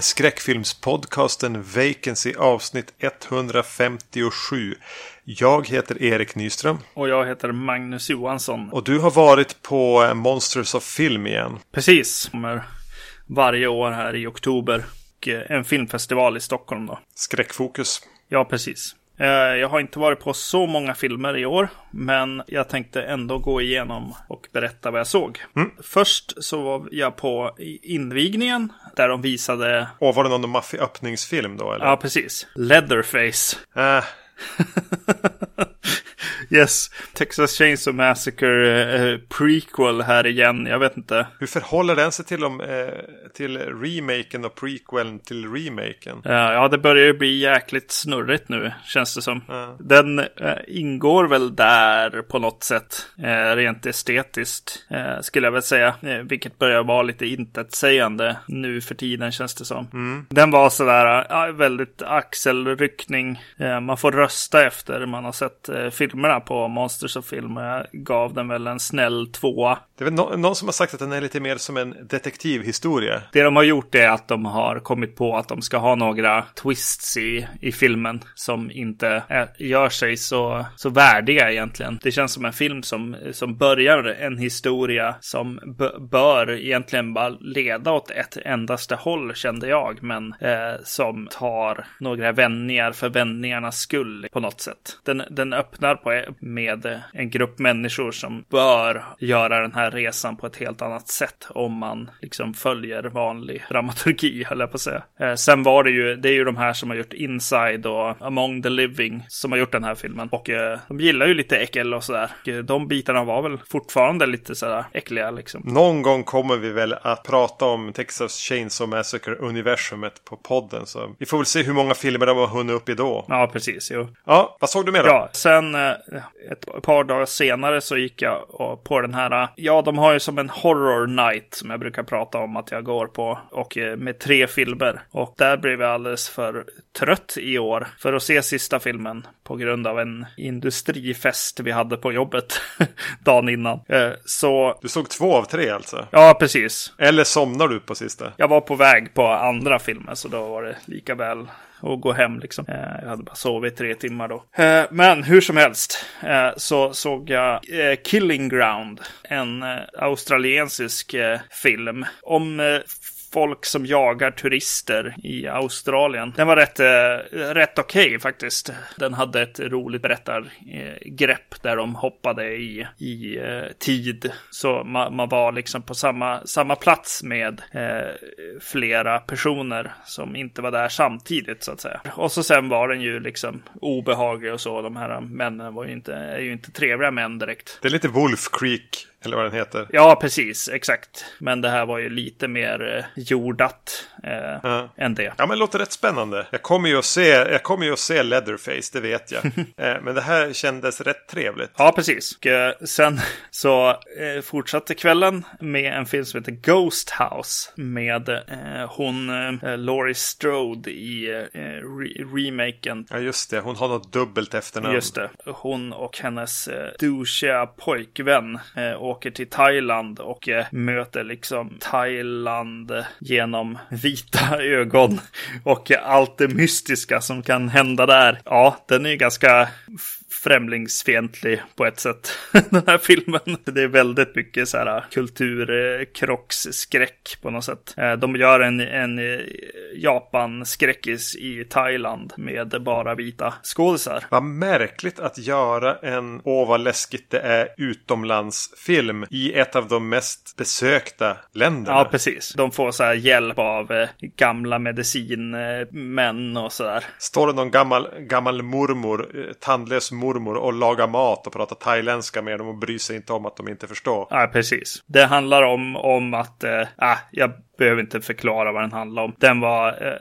Skräckfilmspodcasten Vacancy avsnitt 157. Jag heter Erik Nyström. Och jag heter Magnus Johansson. Och du har varit på Monsters of Film igen. Precis. Varje år här i oktober. Och en filmfestival i Stockholm då. Skräckfokus. Ja, precis. Eh, jag har inte varit på så många filmer i år, men jag tänkte ändå gå igenom och berätta vad jag såg. Mm. Först så var jag på invigningen där de visade... Och var det någon maffig öppningsfilm då? Eller? Ja, precis. Leatherface. Äh. Yes, Texas Chainsaw Massacre eh, prequel här igen. Jag vet inte. Hur förhåller den sig till, dem, eh, till remaken och prequelen till remaken? ja, det börjar ju bli jäkligt snurrigt nu, känns det som. Ja. Den eh, ingår väl där på något sätt, eh, rent estetiskt, eh, skulle jag väl säga. Eh, vilket börjar vara lite intetsägande nu för tiden, känns det som. Mm. Den var sådär, väldigt axelryckning. man får rösta efter man har sett filmerna på Monsters of Film. Jag gav den väl en snäll tvåa. Det är väl no någon som har sagt att den är lite mer som en detektivhistoria. Det de har gjort är att de har kommit på att de ska ha några twists i, i filmen som inte är, gör sig så, så värdiga egentligen. Det känns som en film som, som börjar en historia som bör egentligen bara leda åt ett endaste håll kände jag. Men eh, som tar några vändningar för vändningarnas skull på något sätt. Den, den öppnar på med en grupp människor som bör göra den här resan på ett helt annat sätt om man liksom följer vanlig dramaturgi, höll jag på att säga. Eh, sen var det ju, det är ju de här som har gjort Inside och Among the Living som har gjort den här filmen. Och eh, de gillar ju lite äckel och sådär. De bitarna var väl fortfarande lite sådär äckliga liksom. Någon gång kommer vi väl att prata om Texas Chainsaw Massacre-universumet på podden. Så vi får väl se hur många filmer de har hunnit upp i då. Ja, precis. Jo. Ja, vad såg du mer då? Ja, sen eh, ett par dagar senare så gick jag på den här. Ja, de har ju som en horror night som jag brukar prata om att jag går på. Och eh, med tre filmer. Och där blev jag alldeles för trött i år för att se sista filmen på grund av en industrifest vi hade på jobbet dagen innan. Eh, så... Du såg två av tre alltså? Ja, precis. Eller somnar du på sista? Jag var på väg på andra filmer så då var det lika väl och gå hem liksom. Eh, jag hade bara sovit tre timmar då. Eh, men hur som helst eh, så såg jag eh, Killing Ground, en eh, australiensisk eh, film om folk som jagar turister i Australien. Den var rätt, eh, rätt okej okay, faktiskt. Den hade ett roligt berättargrepp där de hoppade i, i eh, tid. Så man, man, var liksom på samma, samma plats med eh, flera personer som inte var där samtidigt så att säga. Och så sen var den ju liksom obehaglig och så. De här männen var ju inte, är ju inte trevliga män direkt. Det är lite Wolf Creek eller vad den heter. Ja, precis. Exakt. Men det här var ju lite mer eh, jordat eh, ja. än det. Ja, men det låter rätt spännande. Jag kommer ju att se, jag kommer ju att se Leatherface, det vet jag. eh, men det här kändes rätt trevligt. Ja, precis. Och, eh, sen så eh, fortsatte kvällen med en film som heter Ghost House. Med eh, hon Laurie Strode i re remaken. Ja, just det. Hon har något dubbelt efternamn. Just det. Hon och hennes eh, douchiga pojkvän och åker till Thailand och eh, möter liksom Thailand genom vita ögon och allt det mystiska som kan hända där. Ja, den är ju ganska främlingsfientlig på ett sätt, den här filmen. Det är väldigt mycket så här kulturkrocksskräck på något sätt. Eh, de gör en, en Japan-skräckis i Thailand med bara vita skådisar. Vad märkligt att göra en åh vad läskigt det är utomlandsfilm i ett av de mest besökta länderna. Ja, precis. De får så här hjälp av gamla medicinmän och så där. Står det någon gammal, gammal mormor, tandlös mormor mormor och laga mat och prata thailändska med dem och bryr sig inte om att de inte förstår. Ja, precis. Det handlar om, om att, äh, jag behöver inte förklara vad den handlar om. Den var äh,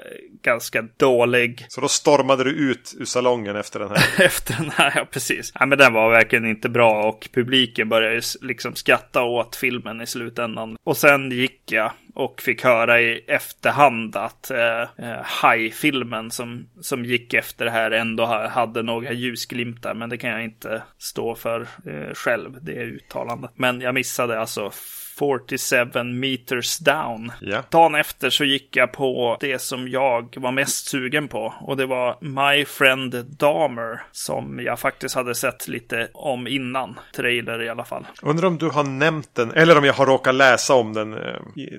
ganska dålig. Så då stormade du ut ur salongen efter den här? efter den här, ja precis. Ja, men den var verkligen inte bra och publiken började liksom skratta åt filmen i slutändan. Och sen gick jag och fick höra i efterhand att eh, eh, High-filmen som, som gick efter det här ändå hade några ljusglimtar. Men det kan jag inte stå för eh, själv, det uttalandet. Men jag missade alltså 47 meters down. Ja. Dagen efter så gick jag på det som jag var mest sugen på. Och det var My Friend Dahmer. Som jag faktiskt hade sett lite om innan. Trailer i alla fall. Undrar om du har nämnt den. Eller om jag har råkat läsa om den. Eh,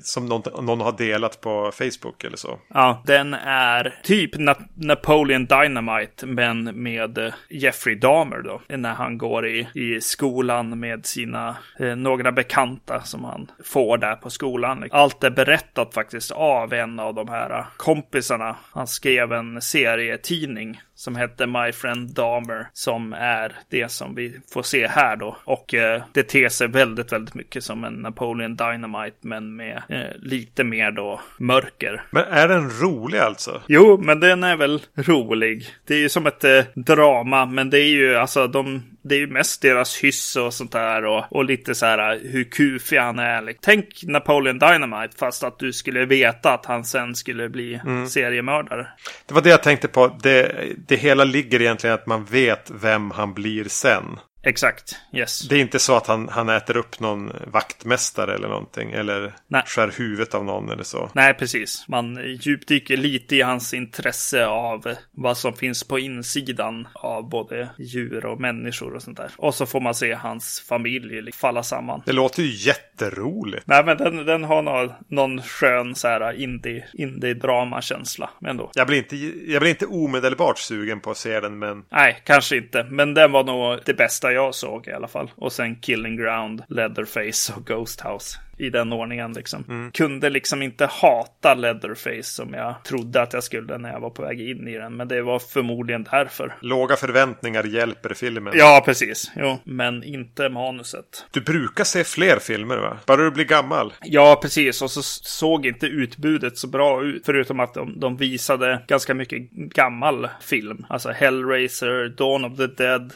som någon, någon har delat på Facebook eller så. Ja, den är typ Na Napoleon Dynamite. Men med eh, Jeffrey Dahmer då. När han går i, i skolan med sina eh, några bekanta som han får där på skolan. Allt är berättat faktiskt av en av de här eh, kompisarna. Han skrev en serietidning som hette My Friend Dahmer som är det som vi får se här då. Och eh, det ter sig väldigt, väldigt mycket som en Napoleon Dynamite men med eh, lite mer då mörker. Men är den rolig alltså? Jo, men den är väl rolig. Det är ju som ett eh, drama, men det är ju alltså de det är ju mest deras hyss och sånt där och, och lite så här hur kufig han är. Tänk Napoleon Dynamite fast att du skulle veta att han sen skulle bli mm. seriemördare. Det var det jag tänkte på. Det, det hela ligger egentligen att man vet vem han blir sen. Exakt, yes. Det är inte så att han, han äter upp någon vaktmästare eller någonting. Eller Nej. skär huvudet av någon eller så. Nej, precis. Man djupdyker lite i hans intresse av vad som finns på insidan av både djur och människor och sånt där. Och så får man se hans familj falla samman. Det låter ju jätteroligt. Nej, men den, den har någon, någon skön så här indie, indie-drama-känsla ändå. Jag blir, inte, jag blir inte omedelbart sugen på att se den, men... Nej, kanske inte. Men den var nog det bästa jag såg i alla fall. Och sen Killing Ground, Leatherface och Ghost House i den ordningen liksom. Mm. Kunde liksom inte hata Leatherface som jag trodde att jag skulle när jag var på väg in i den. Men det var förmodligen därför. Låga förväntningar hjälper filmen. Ja, precis. Jo, men inte manuset. Du brukar se fler filmer va? Bara du blir gammal. Ja, precis. Och så såg inte utbudet så bra ut. Förutom att de, de visade ganska mycket gammal film. Alltså Hellraiser, Dawn of the Dead.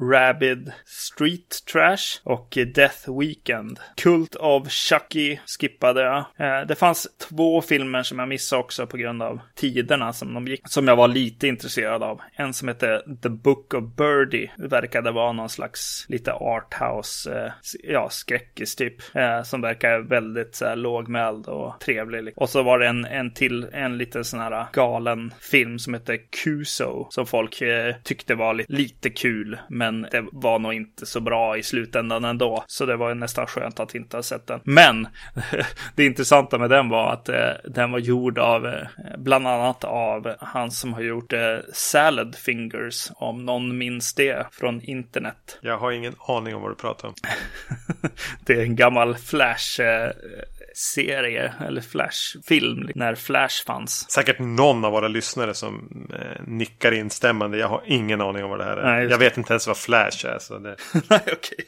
Rabid Street Trash och Death Weekend. Kult of Chucky skippade jag. Eh, det fanns två filmer som jag missade också på grund av tiderna som de gick, som jag var lite intresserad av. En som hette The Book of Birdie. Det verkade vara någon slags lite arthouse, eh, ja, skräckis typ. Eh, som verkar väldigt så här, lågmäld och trevlig. Liksom. Och så var det en, en till, en liten sån här galen film som hette Kuso. Som folk eh, tyckte var lite, lite kul. Men men det var nog inte så bra i slutändan ändå. Så det var nästan skönt att inte ha sett den. Men det intressanta med den var att eh, den var gjord av eh, bland annat av han som har gjort eh, Salad Fingers, om någon minns det från internet. Jag har ingen aning om vad du pratar om. det är en gammal Flash serie eller Flash-film när Flash fanns. Säkert någon av våra lyssnare som eh, nickar instämmande. Jag har ingen aning om vad det här är. Nej, jag vet inte ens vad Flash är. Så det... nej, okej.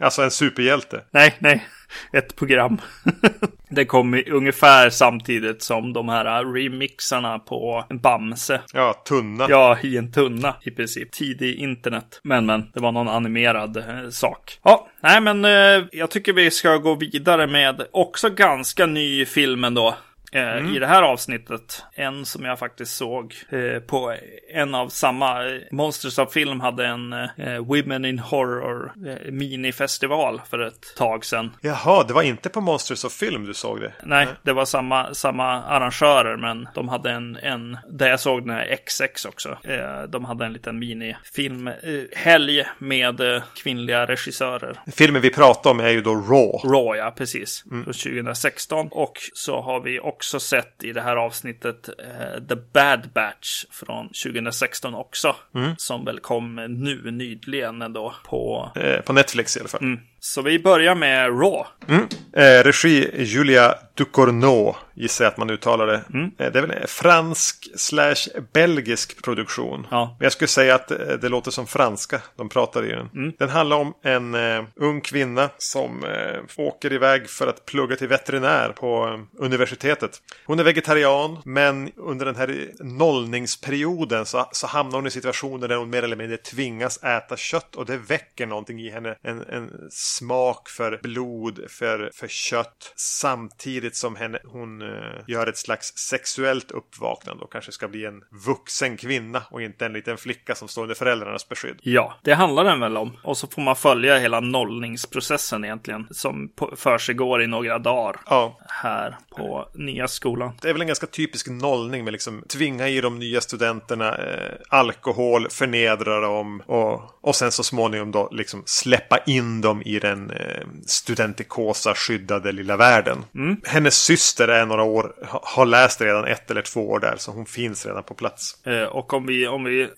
Alltså en superhjälte. Nej, nej ett program. det kom ungefär samtidigt som de här remixarna på Bamse. Ja, tunna. Ja, i en tunna i princip. Tidig internet. Men, men, det var någon animerad eh, sak. Ja, nej, men eh, jag tycker vi ska gå vidare med också ganska ny film ändå. Eh, mm. i det här avsnittet. En som jag faktiskt såg eh, på en av samma. Eh, Monsters of Film hade en eh, Women in Horror eh, minifestival för ett tag sedan. Jaha, det var inte på Monsters of Film du såg det? Nej, det var samma, samma arrangörer, men de hade en, en där jag såg den här XX också. Eh, de hade en liten minifilmhelg med kvinnliga regissörer. Filmen vi pratar om är ju då Raw. Raw, ja, precis. Mm. Från 2016. Och så har vi också också sett i det här avsnittet eh, The Bad Batch från 2016 också. Mm. Som väl kom nu nyligen ändå på... Eh, på Netflix i alla fall. Mm. Så vi börjar med Raw. Mm. Eh, regi Julia Ducournau gissar jag att man uttalar det. Mm. Eh, det är väl en fransk slash belgisk produktion. Ja. Men jag skulle säga att eh, det låter som franska de pratar i den. Mm. Den handlar om en uh, ung kvinna som uh, åker iväg för att plugga till veterinär på uh, universitetet. Hon är vegetarian men under den här nollningsperioden så, så hamnar hon i situationer där hon mer eller mindre tvingas äta kött och det väcker någonting i henne. En, en smak för blod, för, för kött. Samtidigt som henne, hon uh, gör ett slags sexuellt uppvaknande och kanske ska bli en vuxen kvinna och inte en liten flicka som står under föräldrarnas beskydd. Ja, det handlar den väl om. Och så får man följa hela nollningsprocessen egentligen som försiggår i några dagar ja. här på nya skolan. Det är väl en ganska typisk nollning med liksom tvinga i de nya studenterna eh, alkohol, förnedra dem och, och sen så småningom då liksom släppa in dem i den eh, studentikosa skyddade lilla världen. Mm. Hennes syster är några år, har läst redan ett eller två år där så hon finns redan på plats. Eh, och om vi, om vi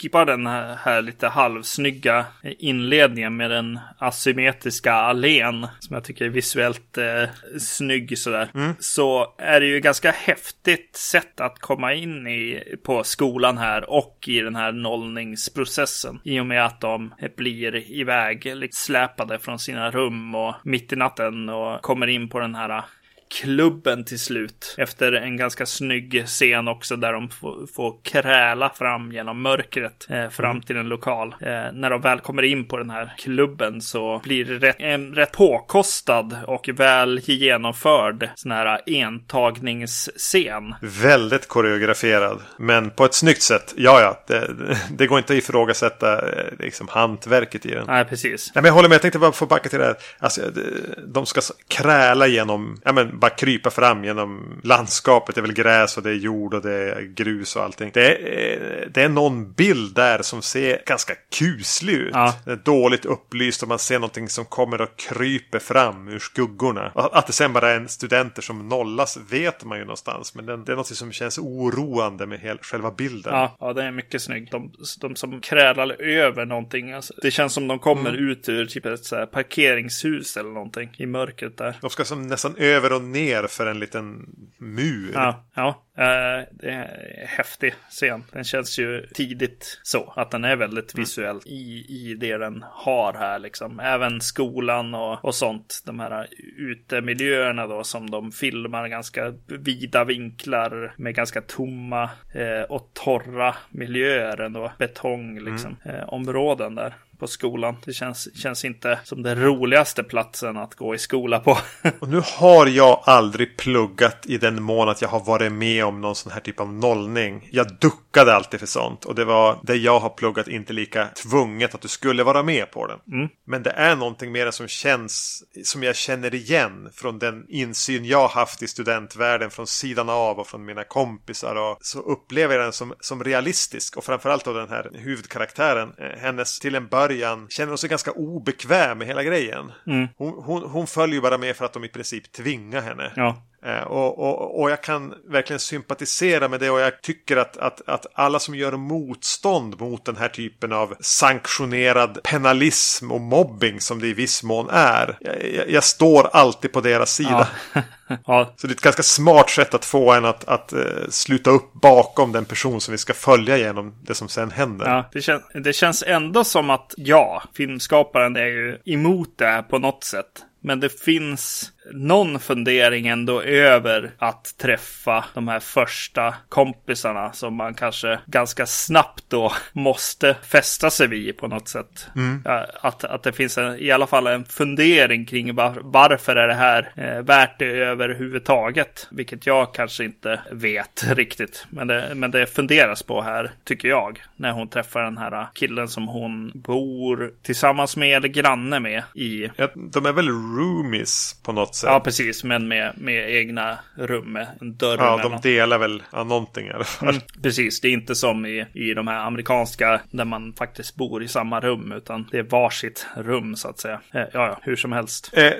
skippar den här, här lite halvsnygga inledningen med den asymmetriska allén som jag tycker är visuellt eh, snygg sådär. Mm. Så är det ju ganska häftigt sätt att komma in i på skolan här och i den här nollningsprocessen. I och med att de blir iväg släpade från sina rum och mitt i natten och kommer in på den här klubben till slut. Efter en ganska snygg scen också där de får, kräla fram genom mörkret eh, fram mm. till en lokal. Eh, när de väl kommer in på den här klubben så blir det rätt, en rätt påkostad och väl genomförd sån här entagningsscen. Väldigt koreograferad, men på ett snyggt sätt. Ja, ja, det, det går inte att ifrågasätta eh, liksom, hantverket i den. Nej, precis. Nej, men jag håller med, jag tänkte bara få backa till det här. Alltså, de ska kräla genom, ja men bara krypa fram genom landskapet. Det är väl gräs och det är jord och det är grus och allting. Det är, det är någon bild där som ser ganska kuslig ut. Ja. Det är dåligt upplyst och man ser någonting som kommer och kryper fram ur skuggorna. Att det sen bara är en studenter som nollas vet man ju någonstans. Men det är något som känns oroande med hela, själva bilden. Ja, ja, det är mycket snyggt. De, de som krälar över någonting. Alltså, det känns som de kommer mm. ut ur typ ett så parkeringshus eller någonting i mörkret där. De ska som nästan över och ner för en liten mur. Ja, ja. Uh, det är en häftig scen. Den känns ju tidigt så. Att den är väldigt mm. visuell i, i det den har här liksom. Även skolan och, och sånt. De här utemiljöerna då som de filmar ganska vida vinklar med ganska tomma eh, och torra miljöer ändå. Betong liksom. Mm. Eh, områden där på skolan. Det känns, känns inte som den roligaste platsen att gå i skola på. och nu har jag aldrig pluggat i den mån att jag har varit med om någon sån här typ av nollning. Jag duckade alltid för sånt och det var det jag har pluggat inte lika tvunget att du skulle vara med på den. Mm. Men det är någonting mer som känns som jag känner igen från den insyn jag haft i studentvärlden från sidan av och från mina kompisar och så upplever jag den som, som realistisk och framförallt av den här huvudkaraktären eh, hennes till en början början känner hon sig ganska obekväm med hela grejen. Mm. Hon, hon, hon följer bara med för att de i princip tvingar henne. Ja. Eh, och, och, och jag kan verkligen sympatisera med det och jag tycker att, att, att alla som gör motstånd mot den här typen av sanktionerad penalism och mobbing som det i viss mån är. Jag, jag, jag står alltid på deras sida. Ja. ja. Så det är ett ganska smart sätt att få en att, att uh, sluta upp bakom den person som vi ska följa genom det som sen händer. Ja, det, kän det känns ändå som att ja, filmskaparen är ju emot det här på något sätt. Men det finns någon fundering ändå över att träffa de här första kompisarna som man kanske ganska snabbt då måste fästa sig vid på något sätt. Mm. Att, att det finns en, i alla fall en fundering kring var, varför är det här eh, värt det överhuvudtaget? Vilket jag kanske inte vet riktigt. Men det, men det funderas på här, tycker jag, när hon träffar den här killen som hon bor tillsammans med eller granne med i. De är väl roomies på något sätt. Ja, precis. Men med, med egna rum med en dörr Ja, de delar väl ja, någonting i alla fall. Mm, precis. Det är inte som i, i de här amerikanska där man faktiskt bor i samma rum. Utan det är varsitt rum så att säga. Eh, ja, ja, hur som helst. Eh, eh,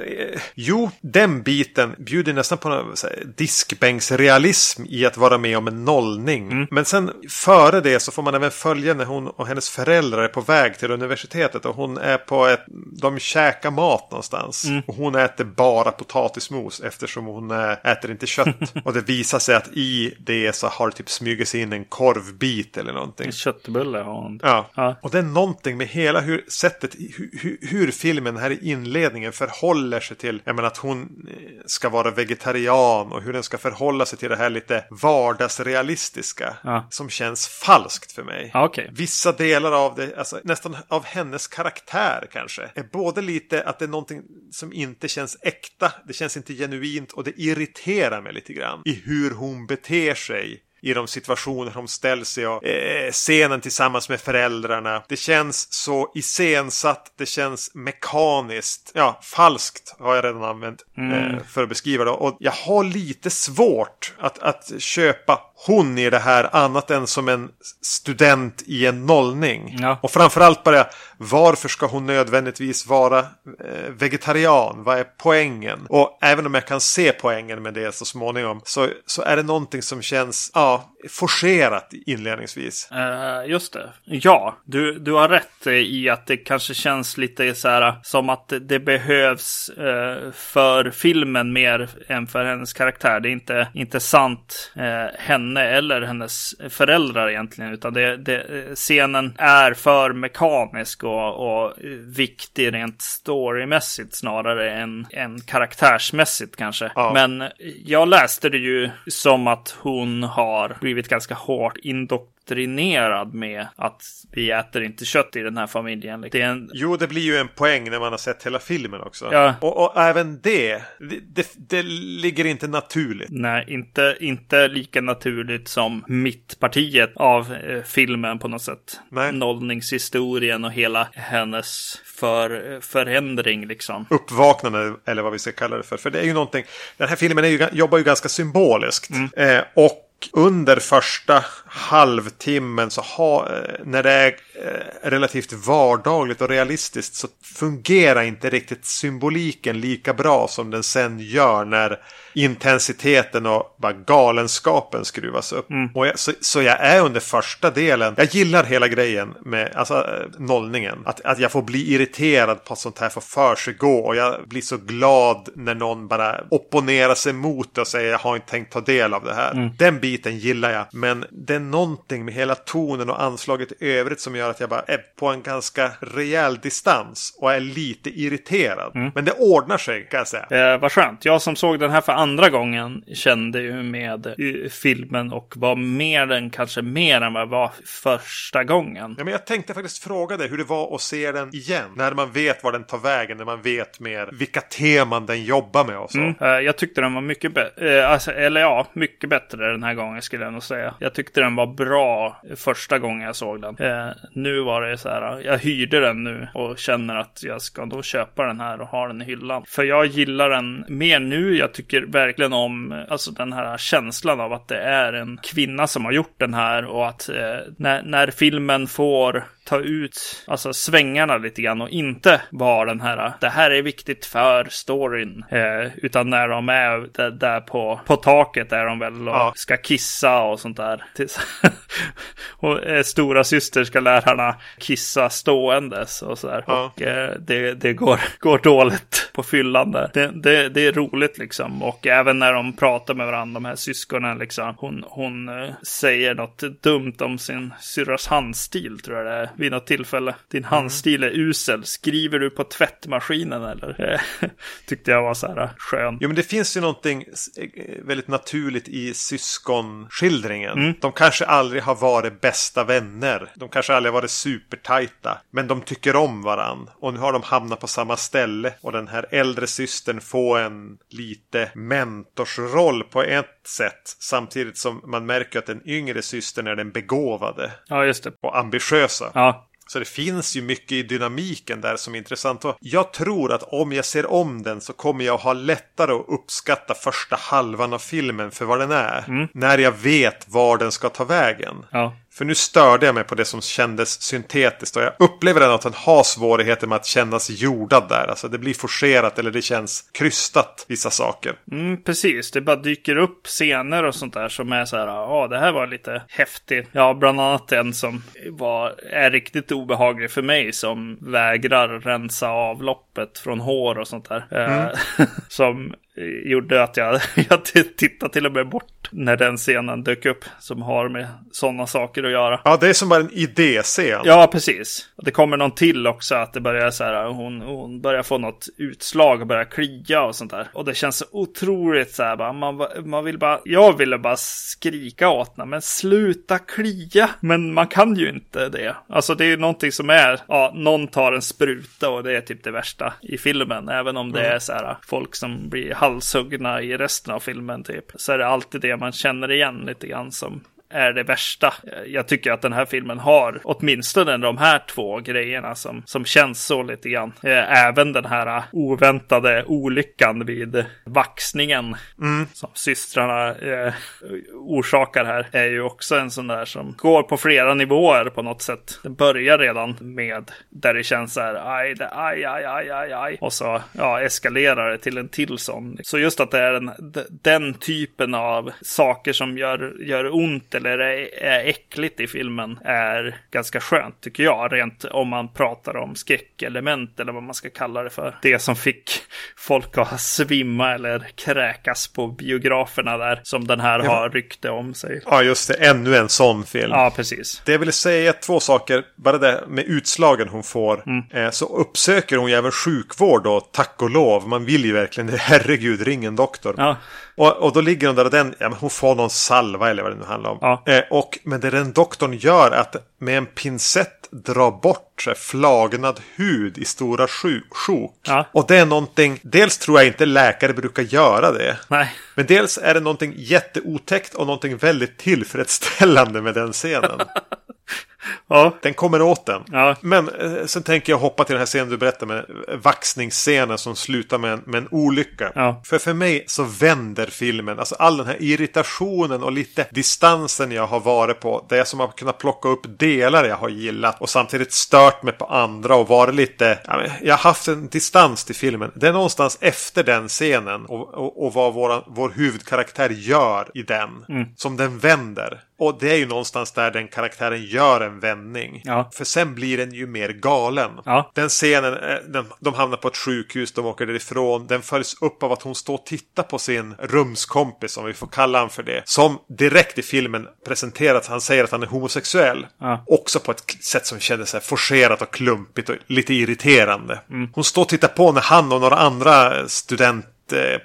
jo, den biten bjuder nästan på någon diskbänksrealism i att vara med om en nollning. Mm. Men sen före det så får man även följa när hon och hennes föräldrar är på väg till universitetet. Och hon är på ett... De käkar mat någonstans. Mm. Och hon äter bara potatis potatismos eftersom hon äh, äter inte kött. och det visar sig att i det så har det typ smugit sig in en korvbit eller någonting. En köttbulle har hon. Ja. ja. och det är någonting med hela hur sättet, hur, hur filmen här i inledningen förhåller sig till, jag menar att hon eh, ska vara vegetarian och hur den ska förhålla sig till det här lite vardagsrealistiska. Ja. Som känns falskt för mig. Ja, okay. Vissa delar av det, alltså nästan av hennes karaktär kanske, är både lite att det är någonting som inte känns äkta, det känns inte genuint och det irriterar mig lite grann i hur hon beter sig i de situationer hon ställs i och eh, scenen tillsammans med föräldrarna. Det känns så iscensatt, det känns mekaniskt. Ja, falskt har jag redan använt mm. eh, för att beskriva det. Och jag har lite svårt att, att köpa hon i det här annat än som en student i en nollning. Ja. Och framförallt bara varför ska hon nödvändigtvis vara eh, vegetarian? Vad är poängen? Och även om jag kan se poängen med det så småningom så, så är det någonting som känns ja, forcerat inledningsvis. Uh, just det. Ja, du, du har rätt i att det kanske känns lite så här som att det behövs uh, för filmen mer än för hennes karaktär. Det är inte, inte sant uh, henne eller hennes föräldrar egentligen, utan det, det, scenen är för mekanisk och, och viktig rent storymässigt snarare än, än karaktärsmässigt kanske. Ja. Men jag läste det ju som att hon har blivit ganska hårt indoktrinerad indoktrinerad med att vi äter inte kött i den här familjen. Det en... Jo, det blir ju en poäng när man har sett hela filmen också. Ja. Och, och även det, det, det, det, ligger inte naturligt. Nej, inte, inte lika naturligt som mittpartiet av eh, filmen på något sätt. Nej. Nollningshistorien och hela hennes för, förändring liksom. Uppvaknande eller vad vi ska kalla det för. För det är ju någonting, den här filmen är ju, jobbar ju ganska symboliskt. Mm. Eh, och under första halvtimmen så har, eh, när det är eh, relativt vardagligt och realistiskt så fungerar inte riktigt symboliken lika bra som den sen gör när intensiteten och bara galenskapen skruvas upp. Mm. Och jag, så, så, jag är under första delen. Jag gillar hela grejen med alltså, eh, nollningen. Att, att jag får bli irriterad på att sånt här får för sig gå. Och jag blir så glad när någon bara opponerar sig mot det och säger jag har inte tänkt ta del av det här. Mm. Den biten gillar jag. Men det är någonting med hela tonen och anslaget i övrigt som gör att jag bara är på en ganska rejäl distans och är lite irriterad. Mm. Men det ordnar sig kan jag säga. Eh, vad skönt. Jag som såg den här för andra gången kände ju med filmen och var mer den kanske mer än vad jag var första gången. Ja, men jag tänkte faktiskt fråga dig hur det var att se den igen. När man vet var den tar vägen, när man vet mer vilka teman den jobbar med och så. Mm. Eh, jag tyckte den var mycket bättre, eh, alltså, eller ja, mycket bättre den här gången skulle jag nog säga. Jag tyckte den var bra första gången jag såg den. Eh, nu var det så här, jag hyrde den nu och känner att jag ska då köpa den här och ha den i hyllan. För jag gillar den mer nu. Jag tycker verkligen om alltså den här känslan av att det är en kvinna som har gjort den här och att eh, när, när filmen får ta ut alltså svängarna lite grann och inte vara den här det här är viktigt för storyn. Eh, utan när de är där, där på, på taket är de väl och ja. ska kissa och sånt där. och eh, stora syster ska lärarna kissa ståendes och så där. Ja. Och eh, det, det går, går dåligt på fyllande. Det, det, det, är roligt liksom. Och även när de pratar med varandra, de här syskonen liksom. Hon, hon eh, säger något dumt om sin syrras handstil tror jag det är vid något tillfälle. Din mm. handstil är usel. Skriver du på tvättmaskinen eller? Tyckte jag var så här skön. Jo, men det finns ju någonting väldigt naturligt i syskonskildringen. Mm. De kanske aldrig har varit bästa vänner. De kanske aldrig har varit supertajta. Men de tycker om varann. Och nu har de hamnat på samma ställe. Och den här äldre systern får en lite mentorsroll på ett sätt. Samtidigt som man märker att den yngre systern är den begåvade. Ja, just det. Och ambitiösa. Ja. Så det finns ju mycket i dynamiken där som är intressant. Och jag tror att om jag ser om den så kommer jag ha lättare att uppskatta första halvan av filmen för vad den är. Mm. När jag vet var den ska ta vägen. Ja. För nu störde jag mig på det som kändes syntetiskt och jag upplever ändå att den har svårigheter med att kännas jordad där. Alltså det blir forcerat eller det känns krystat vissa saker. Mm, precis, det bara dyker upp scener och sånt där som är så här, ja det här var lite häftigt. Ja, bland annat en som var, är riktigt obehaglig för mig som vägrar rensa avloppet från hår och sånt där. Eh, mm. som gjorde att jag, jag tittade till och med bort när den scenen dök upp som har med sådana saker att göra. Ja, det är som bara en idéscen. Ja, precis. Det kommer någon till också att det börjar så här, hon, hon börjar få något utslag och börjar klia och sånt där. Och det känns så otroligt så här, bara, man, man vill bara, jag ville bara skrika åt henne, men sluta klia. Men man kan ju inte det. Alltså det är någonting som är, ja, någon tar en spruta och det är typ det värsta i filmen. Även om det mm. är så här, folk som blir halshuggna i resten av filmen typ. Så är det alltid det man känner igen lite grann som är det värsta. Jag tycker att den här filmen har åtminstone de här två grejerna som, som känns så lite grann. Eh, även den här oväntade olyckan vid vaxningen mm. som systrarna eh, orsakar här är ju också en sån där som går på flera nivåer på något sätt. Det börjar redan med där det känns så här aj, aj, aj, aj, aj, aj. Och så ja, eskalerar det till en till sån. Så just att det är en, den typen av saker som gör, gör ont eller är äckligt i filmen är ganska skönt tycker jag. Rent om man pratar om skräckelement eller vad man ska kalla det för. Det som fick folk att svimma eller kräkas på biograferna där. Som den här ja. har rykte om sig. Ja, just det. Ännu en sån film. Ja, precis. Det jag ville säga två saker. Bara det med utslagen hon får. Mm. Eh, så uppsöker hon ju även sjukvård då, tack och lov. Man vill ju verkligen det. Herregud, ring en doktor. Ja. Och, och då ligger hon där och den, ja, men hon får någon salva eller vad det nu handlar om. Ja. Eh, och, men det den doktorn gör är att med en pincett dra bort här, flagnad hud i stora sjok. Ja. Och det är någonting, dels tror jag inte läkare brukar göra det. Nej. Men dels är det någonting jätteotäckt och någonting väldigt tillfredsställande med den scenen. Ja. Den kommer åt den. Ja. Men eh, sen tänker jag hoppa till den här scenen du berättade med vaxningsscenen som slutar med en, med en olycka. Ja. För för mig så vänder filmen, alltså all den här irritationen och lite distansen jag har varit på. Där jag som har kunnat plocka upp delar jag har gillat och samtidigt stört mig på andra och varit lite, jag har haft en distans till filmen. Det är någonstans efter den scenen och, och, och vad vår, vår huvudkaraktär gör i den mm. som den vänder. Och det är ju någonstans där den karaktären gör en vändning. Ja. För sen blir den ju mer galen. Ja. Den scenen, eh, den, de hamnar på ett sjukhus, de åker därifrån. Den följs upp av att hon står och tittar på sin rumskompis, om vi får kalla honom för det. Som direkt i filmen presenterat, han säger att han är homosexuell. Ja. Också på ett sätt som kändes forcerat och klumpigt och lite irriterande. Mm. Hon står och tittar på när han och några andra student eh,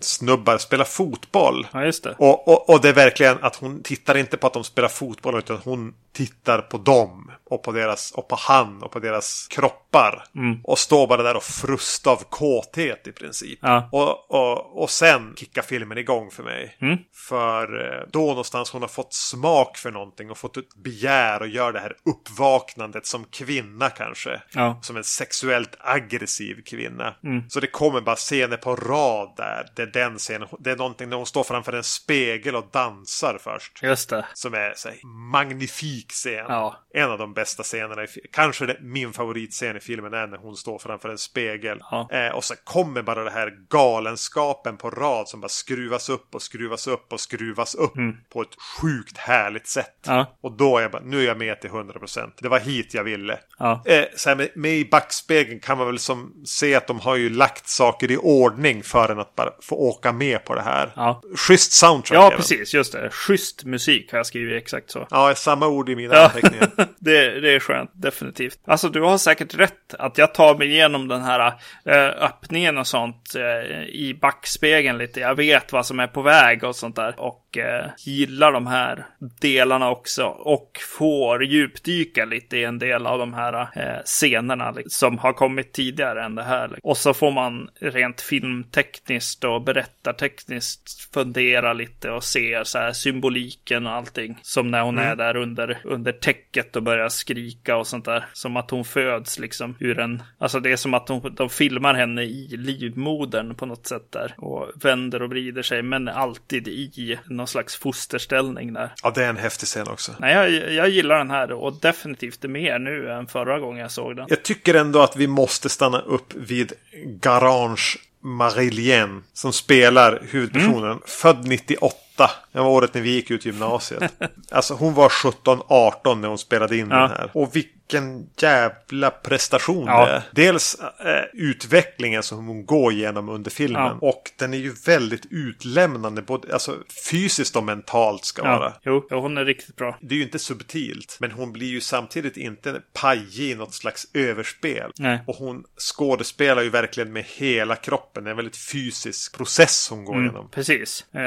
snubbar spelar fotboll. Ja, just det. Och, och, och det är verkligen att hon tittar inte på att de spelar fotboll utan hon tittar på dem och på deras och på han och på deras kroppar. Mm. Och står bara där och frustar av kåthet i princip. Ja. Och, och, och sen kickar filmen igång för mig. Mm. För eh, då någonstans hon har fått smak för någonting och fått ett begär och gör det här uppvaknandet som kvinna kanske. Ja. Som en sexuellt aggressiv kvinna. Mm. Så det kommer bara scener på rad där. Det är den scenen. Det är någonting när hon står framför en spegel och dansar först. Just det. Som är så här, magnifik scen. Ja. En av de bästa scenerna. I, kanske det, min favoritscen i filmen är när hon står framför en spegel. Ja. Eh, och så kommer bara det här galenskapen på rad som bara skruvas upp och skruvas upp och skruvas upp mm. på ett sjukt härligt sätt. Ja. Och då är jag bara, nu är jag med till 100%. Det var hit jag ville. Ja. Eh, så här med, med i backspegeln kan man väl som se att de har ju lagt saker i ordning för en att bara få åka med på det här. Ja. Schysst soundtrack. Ja, även. precis. Just det. Schysst musik har jag skrivit exakt så. Ja, samma ord i mina ja. anteckningar. det, det är skönt, definitivt. Alltså, du har säkert rätt att jag tar mig igenom den här äh, öppningen och sånt äh, i backspegeln lite. Jag vet vad som är på väg och sånt där. Och eh, gillar de här delarna också och får djupdyka lite i en del av de här eh, scenerna liksom, som har kommit tidigare än det här. Liksom. Och så får man rent filmtekniskt och berättartekniskt fundera lite och se så här symboliken och allting. Som när hon mm. är där under, under täcket och börjar skrika och sånt där. Som att hon föds liksom ur en, alltså det är som att de, de filmar henne i livmodern på något sätt där. Och vänder och vrider sig men alltid i någon någon slags fosterställning där. Ja, det är en häftig scen också. Nej, jag, jag gillar den här och definitivt mer nu än förra gången jag såg den. Jag tycker ändå att vi måste stanna upp vid Garange Marilien som spelar huvudpersonen. Mm. Född 98. Det var året när vi gick ut gymnasiet. alltså hon var 17-18 när hon spelade in ja. den här. Och vilken vilken jävla prestation ja. det är. Dels äh, utvecklingen som hon går igenom under filmen. Ja. Och den är ju väldigt utlämnande. Både alltså, fysiskt och mentalt ska ja. vara. Jo, hon är riktigt bra. Det är ju inte subtilt. Men hon blir ju samtidigt inte pajig i något slags överspel. Nej. Och hon skådespelar ju verkligen med hela kroppen. Det är en väldigt fysisk process hon går mm, igenom. Precis. Eh,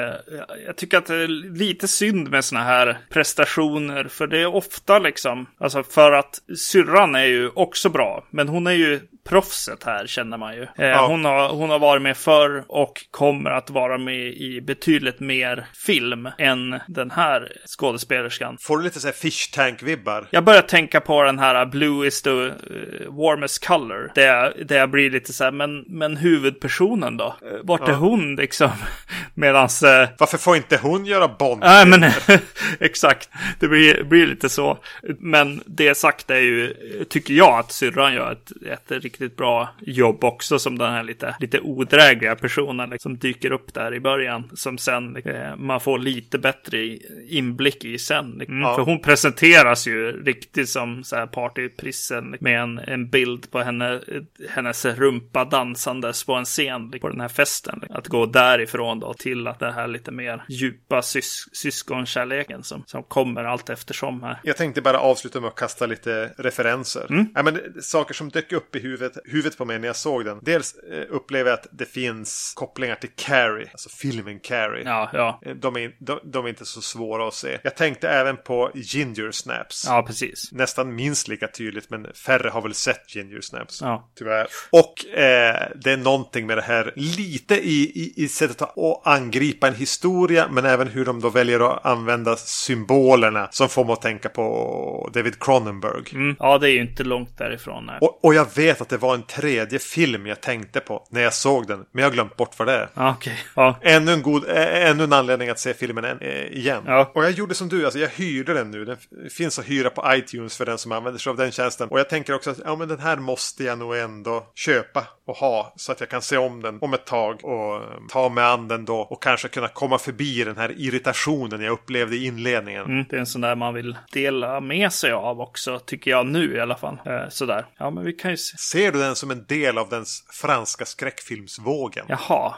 jag tycker att det är lite synd med såna här prestationer. För det är ofta liksom, alltså för att syrran är ju också bra, men hon är ju proffset här känner man ju. Eh, ja. hon, har, hon har varit med förr och kommer att vara med i betydligt mer film än den här skådespelerskan. Får du lite så här fish tank-vibbar? Jag börjar tänka på den här Blue is the uh, warmest color. Där, där jag blir lite så här, men, men huvudpersonen då? Eh, vart ja. är hon liksom? Medans... Uh... Varför får inte hon göra Bond? Nej, men exakt. Det blir, blir lite så. Men det sagt är ju, tycker jag att syrran gör ett, ett riktigt bra jobb också som den här lite, lite odrägliga personen liksom dyker upp där i början. Som sen eh, man får lite bättre inblick i sen. Mm, ja. För hon presenteras ju riktigt som så här partyprissen med en, en bild på henne, hennes rumpa dansandes på en scen på den här festen. Att gå därifrån då till att det här lite mer djupa sys syskonkärleken som, som kommer allt eftersom här. Jag tänkte bara avsluta med att kasta lite referenser. Mm. Ja, men, saker som dök upp i huvudet huvudet, på mig när jag såg den. Dels eh, upplever jag att det finns kopplingar till Carrie, alltså filmen Carrie. Ja, ja. Eh, de, är, de, de, är inte så svåra att se. Jag tänkte även på Ginger Snaps. Ja, precis. Nästan minst lika tydligt, men färre har väl sett Ginger Snaps. Ja. Tyvärr. Och eh, det är någonting med det här lite i, i, i sättet att angripa en historia, men även hur de då väljer att använda symbolerna som får mig att tänka på David Cronenberg. Mm. Ja, det är ju inte långt därifrån. Och, och jag vet att det var en tredje film jag tänkte på när jag såg den. Men jag har glömt bort vad det är. Ah, okay. ja. ännu, en god, ännu en anledning att se filmen igen. Ja. Och jag gjorde som du, alltså jag hyrde den nu. Den finns att hyra på iTunes för den som använder sig av den tjänsten. Och jag tänker också att ja, men den här måste jag nog ändå köpa och ha. Så att jag kan se om den om ett tag och um, ta mig an den då. Och kanske kunna komma förbi den här irritationen jag upplevde i inledningen. Mm, det är en sån där man vill dela med sig av också, tycker jag nu i alla fall. Eh, sådär. Ja, men vi kan ju se. Ser du den som en del av den franska skräckfilmsvågen? Jaha.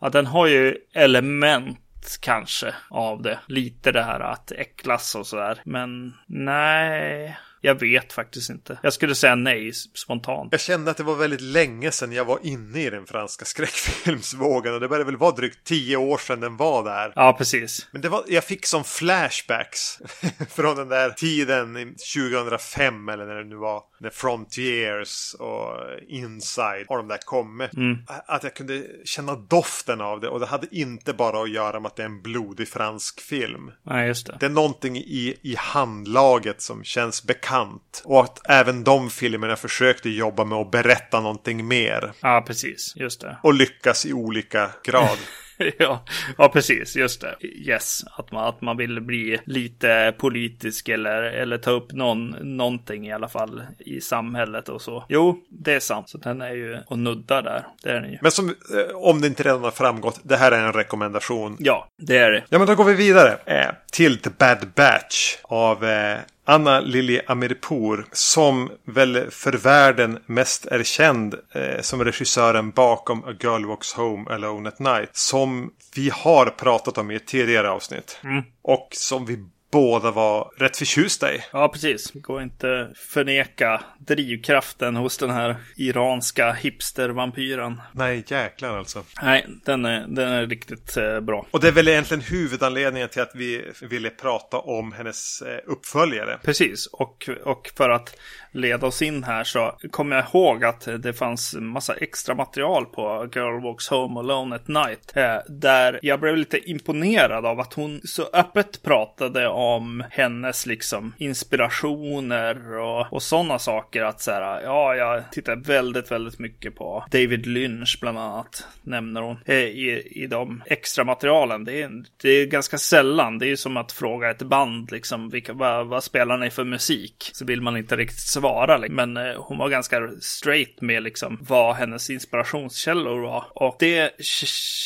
Ja, den har ju element kanske av det. Lite det här att äcklas och sådär. Men nej. Jag vet faktiskt inte. Jag skulle säga nej spontant. Jag kände att det var väldigt länge sedan jag var inne i den franska skräckfilmsvågen. Och det började väl vara drygt tio år sedan den var där. Ja, precis. Men det var, jag fick som flashbacks från den där tiden 2005 eller när det nu var. När Frontiers och Inside och de där kom. Mm. Att jag kunde känna doften av det. Och det hade inte bara att göra med att det är en blodig fransk film. Nej, just det. Det är någonting i, i handlaget som känns bekant bekant. Och att även de filmerna försökte jobba med att berätta någonting mer. Ja, precis. Just det. Och lyckas i olika grad. ja, ja, precis. Just det. Yes, att man, att man vill bli lite politisk eller, eller ta upp någon, någonting i alla fall i samhället och så. Jo, det är sant. Så den är ju och nuddar där. Det är den ju. Men som, eh, om det inte redan har framgått, det här är en rekommendation. Ja, det är det. Ja, men då går vi vidare eh, till The Bad Batch av eh, Anna Lili Amirpour som väl för världen mest är känd eh, som regissören bakom A Girl Walks Home Alone at Night. Som vi har pratat om i ett tidigare avsnitt. Mm. Och som vi båda var rätt förtjusta i. Ja, precis. Det går inte förneka drivkraften hos den här iranska hipstervampyren. Nej, jäklar alltså. Nej, den är, den är riktigt eh, bra. Och det är väl egentligen huvudanledningen till att vi ville prata om hennes eh, uppföljare. Precis, och, och för att leda oss in här så kommer jag ihåg att det fanns massa extra material på Girl Walks Home Alone at Night. Eh, där jag blev lite imponerad av att hon så öppet pratade om om hennes liksom inspirationer och, och sådana saker. Att så här, ja, jag tittar väldigt, väldigt mycket på David Lynch bland annat, nämner hon, eh, i, i de extra materialen. Det är, det är ganska sällan. Det är ju som att fråga ett band, liksom, vilka, vad, vad spelar ni för musik? Så vill man inte riktigt svara. Liksom. Men eh, hon var ganska straight med liksom vad hennes inspirationskällor var. Och det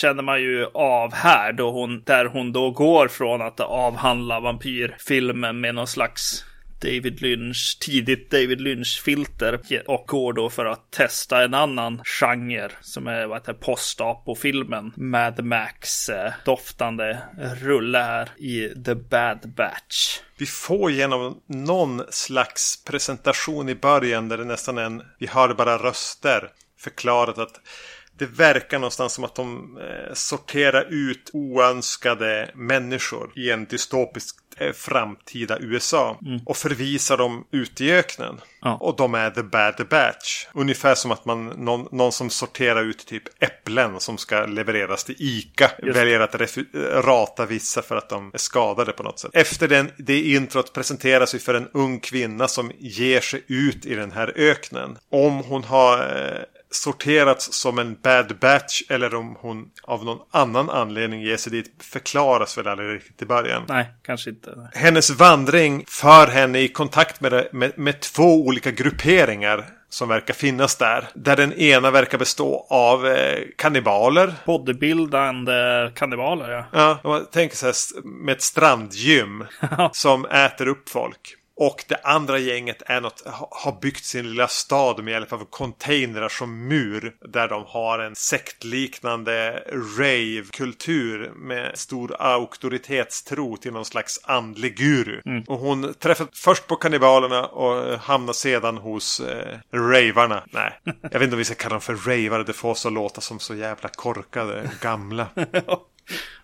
känner man ju av här, då hon, där hon då går från att avhandla vampyrfilmen med någon slags David Lynch, tidigt David Lynch-filter och går då för att testa en annan genre som är vad heter post-apo-filmen Mad Max-doftande eh, rulle här i The Bad Batch. Vi får genom någon slags presentation i början där det nästan är en, vi hör bara röster förklarat att det verkar någonstans som att de eh, sorterar ut oönskade människor i en dystopisk framtida USA. Mm. Och förvisar dem ut i öknen. Ja. Och de är the bad batch. Ungefär som att man, någon, någon som sorterar ut typ äpplen som ska levereras till ICA. Just. Väljer att rata vissa för att de är skadade på något sätt. Efter den, det introt presenteras vi för en ung kvinna som ger sig ut i den här öknen. Om hon har eh, sorterats som en bad batch eller om hon av någon annan anledning ger sig dit förklaras väl aldrig riktigt i början. Nej, kanske inte. Hennes vandring för henne i kontakt med, med, med två olika grupperingar som verkar finnas där. Där den ena verkar bestå av eh, kannibaler. Bodybuildande kannibaler, ja. Ja, man tänker så här med ett strandgym som äter upp folk. Och det andra gänget är något, har byggt sin lilla stad med hjälp av containrar som mur. Där de har en sektliknande rave-kultur med stor auktoritetstro till någon slags andlig guru. Mm. Och hon träffar först på kannibalerna och hamnar sedan hos eh, ravarna. Nej, jag vet inte om vi ska kalla dem för ravare. Det får så låta som så jävla korkade gamla.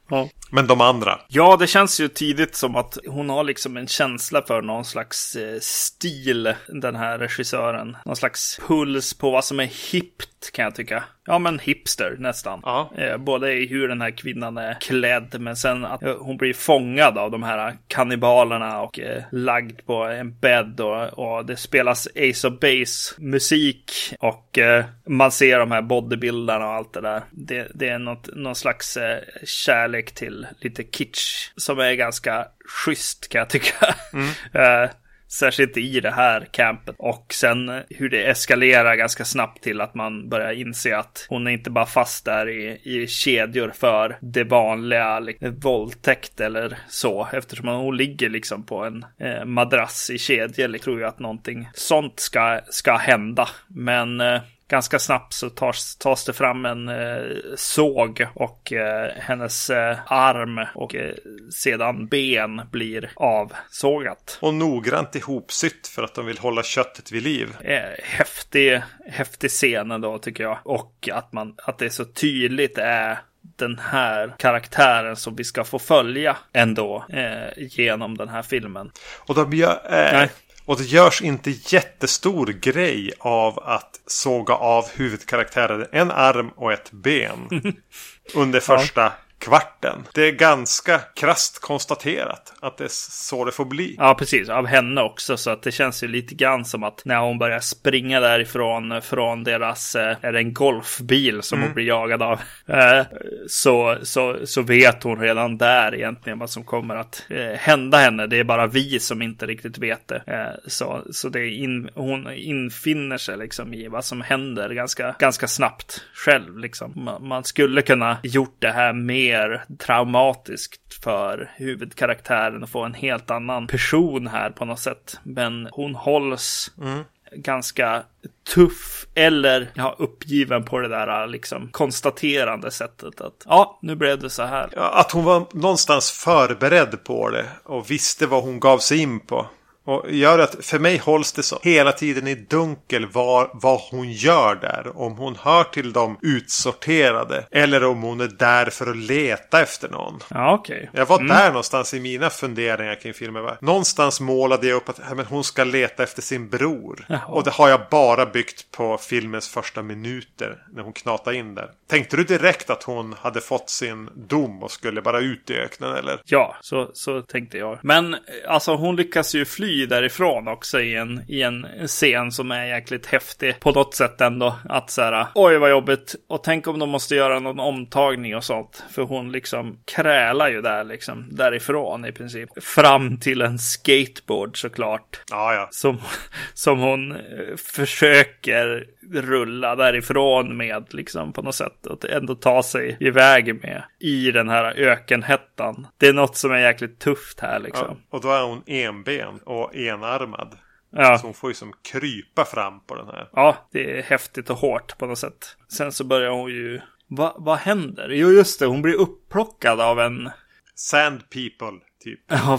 Ja. Men de andra? Ja, det känns ju tidigt som att hon har liksom en känsla för någon slags eh, stil, den här regissören. Någon slags puls på vad som är hippt kan jag tycka. Ja, men hipster nästan. Ja. Eh, både i hur den här kvinnan är klädd, men sen att hon blir fångad av de här kannibalerna och eh, lagd på en bädd och, och, det spelas Ace of Base musik och eh, man ser de här bodybuildarna och allt det där. Det, det är något, någon slags eh, kärlek till lite kitsch som är ganska schysst kan jag tycka. Mm. Särskilt i det här campet. Och sen hur det eskalerar ganska snabbt till att man börjar inse att hon är inte bara fast där i, i kedjor för det vanliga liksom, våldtäkt eller så. Eftersom hon ligger liksom på en eh, madrass i kedjor. Liksom, tror ju att någonting sånt ska, ska hända. Men eh, ganska snabbt så tas, tas det fram en eh, såg och eh, hennes eh, arm och eh, sedan ben blir avsågat. Och noggrant ihopsytt för att de vill hålla köttet vid liv. Eh, häftig, häftig scen då tycker jag. Och att, man, att det är så tydligt är den här karaktären som vi ska få följa ändå eh, genom den här filmen. Och de gör, eh, och det görs inte jättestor grej av att såga av huvudkaraktären en arm och ett ben. under första kvarten. Det är ganska krast konstaterat att det är så det får bli. Ja, precis. Av henne också. Så att det känns ju lite grann som att när hon börjar springa därifrån från deras, eh, är det en golfbil som mm. hon blir jagad av. Eh, så, så, så vet hon redan där egentligen vad som kommer att eh, hända henne. Det är bara vi som inte riktigt vet det. Så, så det in, hon infinner sig liksom i vad som händer ganska, ganska snabbt själv. Liksom. Man skulle kunna gjort det här med mer traumatiskt för huvudkaraktären att få en helt annan person här på något sätt. Men hon hålls mm. ganska tuff eller ja, uppgiven på det där liksom konstaterande sättet att ja, nu blev det så här. Ja, att hon var någonstans förberedd på det och visste vad hon gav sig in på. Och gör att för mig hålls det så hela tiden i dunkel var, vad hon gör där. Om hon hör till de utsorterade. Eller om hon är där för att leta efter någon. Ja, okej. Okay. Jag var mm. där någonstans i mina funderingar kring filmen. Någonstans målade jag upp att men hon ska leta efter sin bror. Jaha. Och det har jag bara byggt på filmens första minuter. När hon knatade in där. Tänkte du direkt att hon hade fått sin dom och skulle bara ut i öknen eller? Ja, så, så tänkte jag. Men alltså hon lyckas ju fly därifrån också i en, i en scen som är jäkligt häftig. På något sätt ändå. Att så här, oj vad jobbigt. Och tänk om de måste göra någon omtagning och sånt. För hon liksom krälar ju där liksom. Därifrån i princip. Fram till en skateboard såklart. Ja, ja. Som, som hon eh, försöker rulla därifrån med liksom på något sätt. Att ändå ta sig iväg med i den här ökenhettan. Det är något som är jäkligt tufft här liksom. Ja, och då är hon enben och enarmad. Ja. Så hon får ju som krypa fram på den här. Ja, det är häftigt och hårt på något sätt. Sen så börjar hon ju... Va, vad händer? Jo, just det. Hon blir upplockad av en... Sand people, typ. Av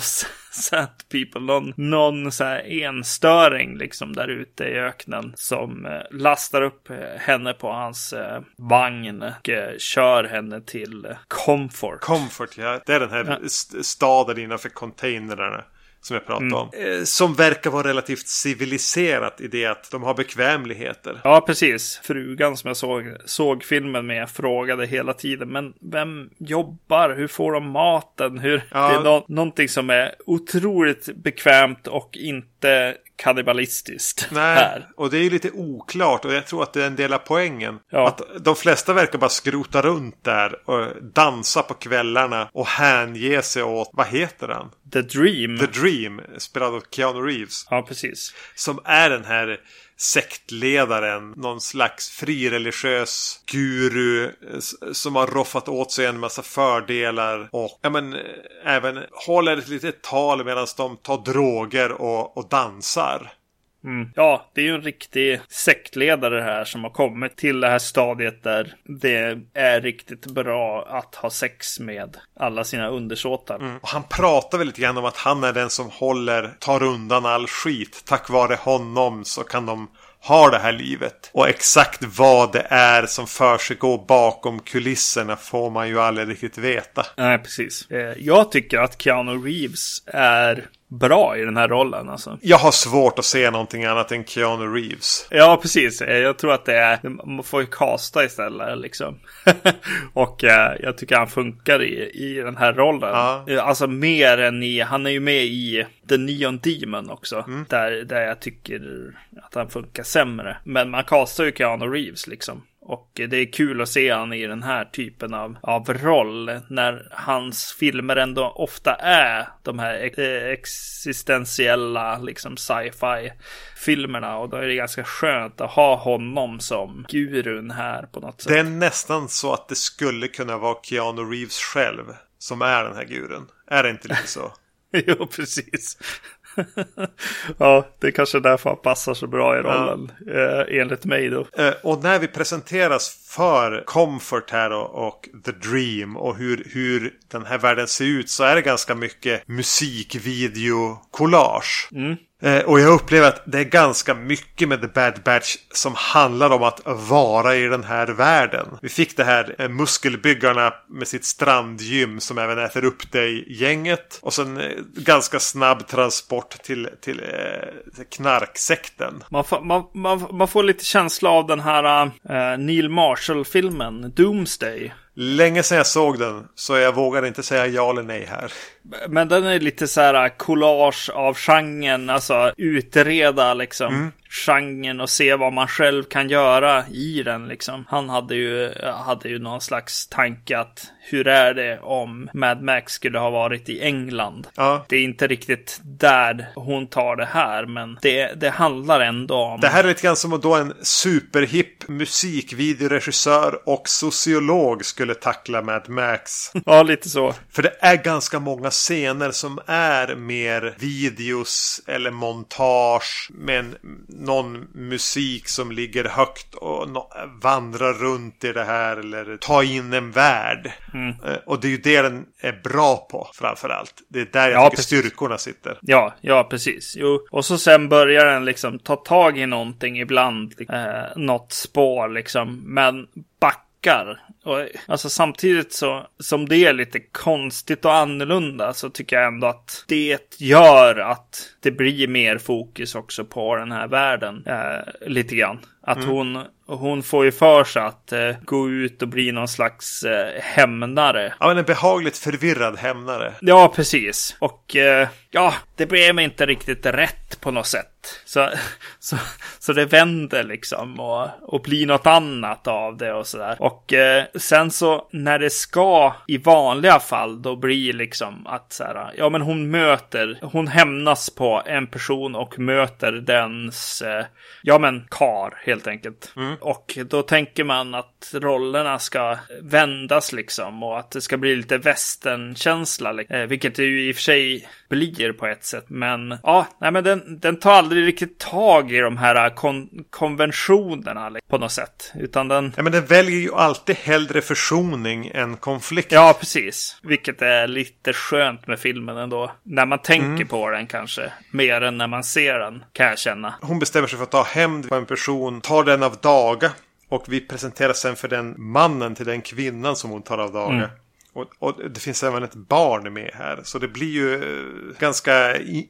sand people. Någon, någon så här enstöring liksom där ute i öknen. Som eh, lastar upp eh, henne på hans eh, vagn. Och kör henne till Comfort. Comfort, ja. Det är den här ja. staden innanför containrarna som jag pratade mm. om. Eh, som verkar vara relativt civiliserat i det att de har bekvämligheter. Ja, precis. Frugan som jag såg, såg filmen med frågade hela tiden. Men vem jobbar? Hur får de maten? Hur... Ja. Det är no någonting som är otroligt bekvämt och inte kannibalistiskt. Nej, här. och det är ju lite oklart och jag tror att det är en del av poängen. Ja. Att de flesta verkar bara skrota runt där och dansa på kvällarna och hänge sig åt, vad heter han? The Dream. The Dream, spelad av Keanu Reeves. Ja, precis. Som är den här sektledaren, någon slags frireligiös guru som har roffat åt sig en massa fördelar och ja, men, eh, även håller ett litet tal medan de tar droger och, och dansar. Mm. Ja, det är ju en riktig sektledare här som har kommit till det här stadiet där det är riktigt bra att ha sex med alla sina undersåtar. Mm. Och han pratar väl lite grann om att han är den som håller, tar undan all skit. Tack vare honom så kan de har det här livet. Och exakt vad det är som för sig går bakom kulisserna får man ju aldrig riktigt veta. Nej, precis. Eh, jag tycker att Keanu Reeves är bra i den här rollen. Alltså. Jag har svårt att se någonting annat än Keanu Reeves. Ja, precis. Eh, jag tror att det är, man får ju kasta istället liksom. och eh, jag tycker han funkar i, i den här rollen. Ja. Eh, alltså mer än i, han är ju med i The Neon Demon också. Mm. Där, där jag tycker att han funkar sämre. Men man kastar ju Keanu Reeves liksom. Och det är kul att se han i den här typen av, av roll. När hans filmer ändå ofta är de här existentiella liksom sci-fi filmerna. Och då är det ganska skönt att ha honom som gurun här på något sätt. Det är nästan så att det skulle kunna vara Keanu Reeves själv som är den här gurun. Är det inte lite så? jo, precis. ja, det är kanske därför han passar så bra i rollen. Ja. Eh, enligt mig då. Eh, och när vi presenteras för Comfort här och, och, The Dream och hur, hur den här världen ser ut så är det ganska mycket musikvideo-collage. Mm. Eh, och jag upplever att det är ganska mycket med The Bad Batch som handlar om att vara i den här världen. Vi fick det här eh, muskelbyggarna med sitt strandgym som även äter upp dig gänget. Och sen eh, ganska snabb transport till, till eh, knarksekten. Man får, man, man, man, får lite känsla av den här eh, Neil Marshall-filmen Doomsday. Länge sedan jag såg den, så jag vågar inte säga ja eller nej här. Men den är lite så här collage av genren, alltså utreda liksom. Mm genren och se vad man själv kan göra i den liksom. Han hade ju, hade ju någon slags tanke att hur är det om Mad Max skulle ha varit i England? Ja. Det är inte riktigt där hon tar det här, men det, det handlar ändå om... Det här är lite grann som att då en superhipp musikvideoregissör och sociolog skulle tackla Mad Max. ja, lite så. För det är ganska många scener som är mer videos eller montage med en någon musik som ligger högt och no vandrar runt i det här eller ta in en värld. Mm. Eh, och det är ju det den är bra på framförallt. Det är där jag ja, tycker precis. styrkorna sitter. Ja, ja precis. Jo. Och så sen börjar den liksom ta tag i någonting ibland. Eh, något spår liksom. Men backar och, alltså samtidigt så som det är lite konstigt och annorlunda så tycker jag ändå att det gör att det blir mer fokus också på den här världen. Eh, lite grann. Att mm. hon, hon får ju för sig att eh, gå ut och bli någon slags eh, hämnare. Ja, men en behagligt förvirrad hämnare. Ja, precis. Och eh, ja, det blev inte riktigt rätt på något sätt. Så, så, så det vänder liksom och, och blir något annat av det och sådär. Och eh, sen så när det ska i vanliga fall då blir liksom att så här, ja men hon möter, hon hämnas på en person och möter dens, eh, ja men kar helt enkelt. Mm. Och då tänker man att rollerna ska vändas liksom och att det ska bli lite västernkänsla, eh, vilket det ju i och för sig blir på ett sätt. Men ja, nej men den, den tar aldrig riktigt tag i de här kon konventionerna på något sätt, utan den. Ja, men den väljer ju alltid hellre försoning än konflikt. Ja, precis. Vilket är lite skönt med filmen ändå. När man tänker mm. på den kanske. Mer än när man ser den, kan jag känna. Hon bestämmer sig för att ta hämnd på en person, tar den av daga. Och vi presenterar sen för den mannen till den kvinnan som hon tar av daga. Mm. Och, och, det finns även ett barn med här. Så det blir ju eh, ganska äh,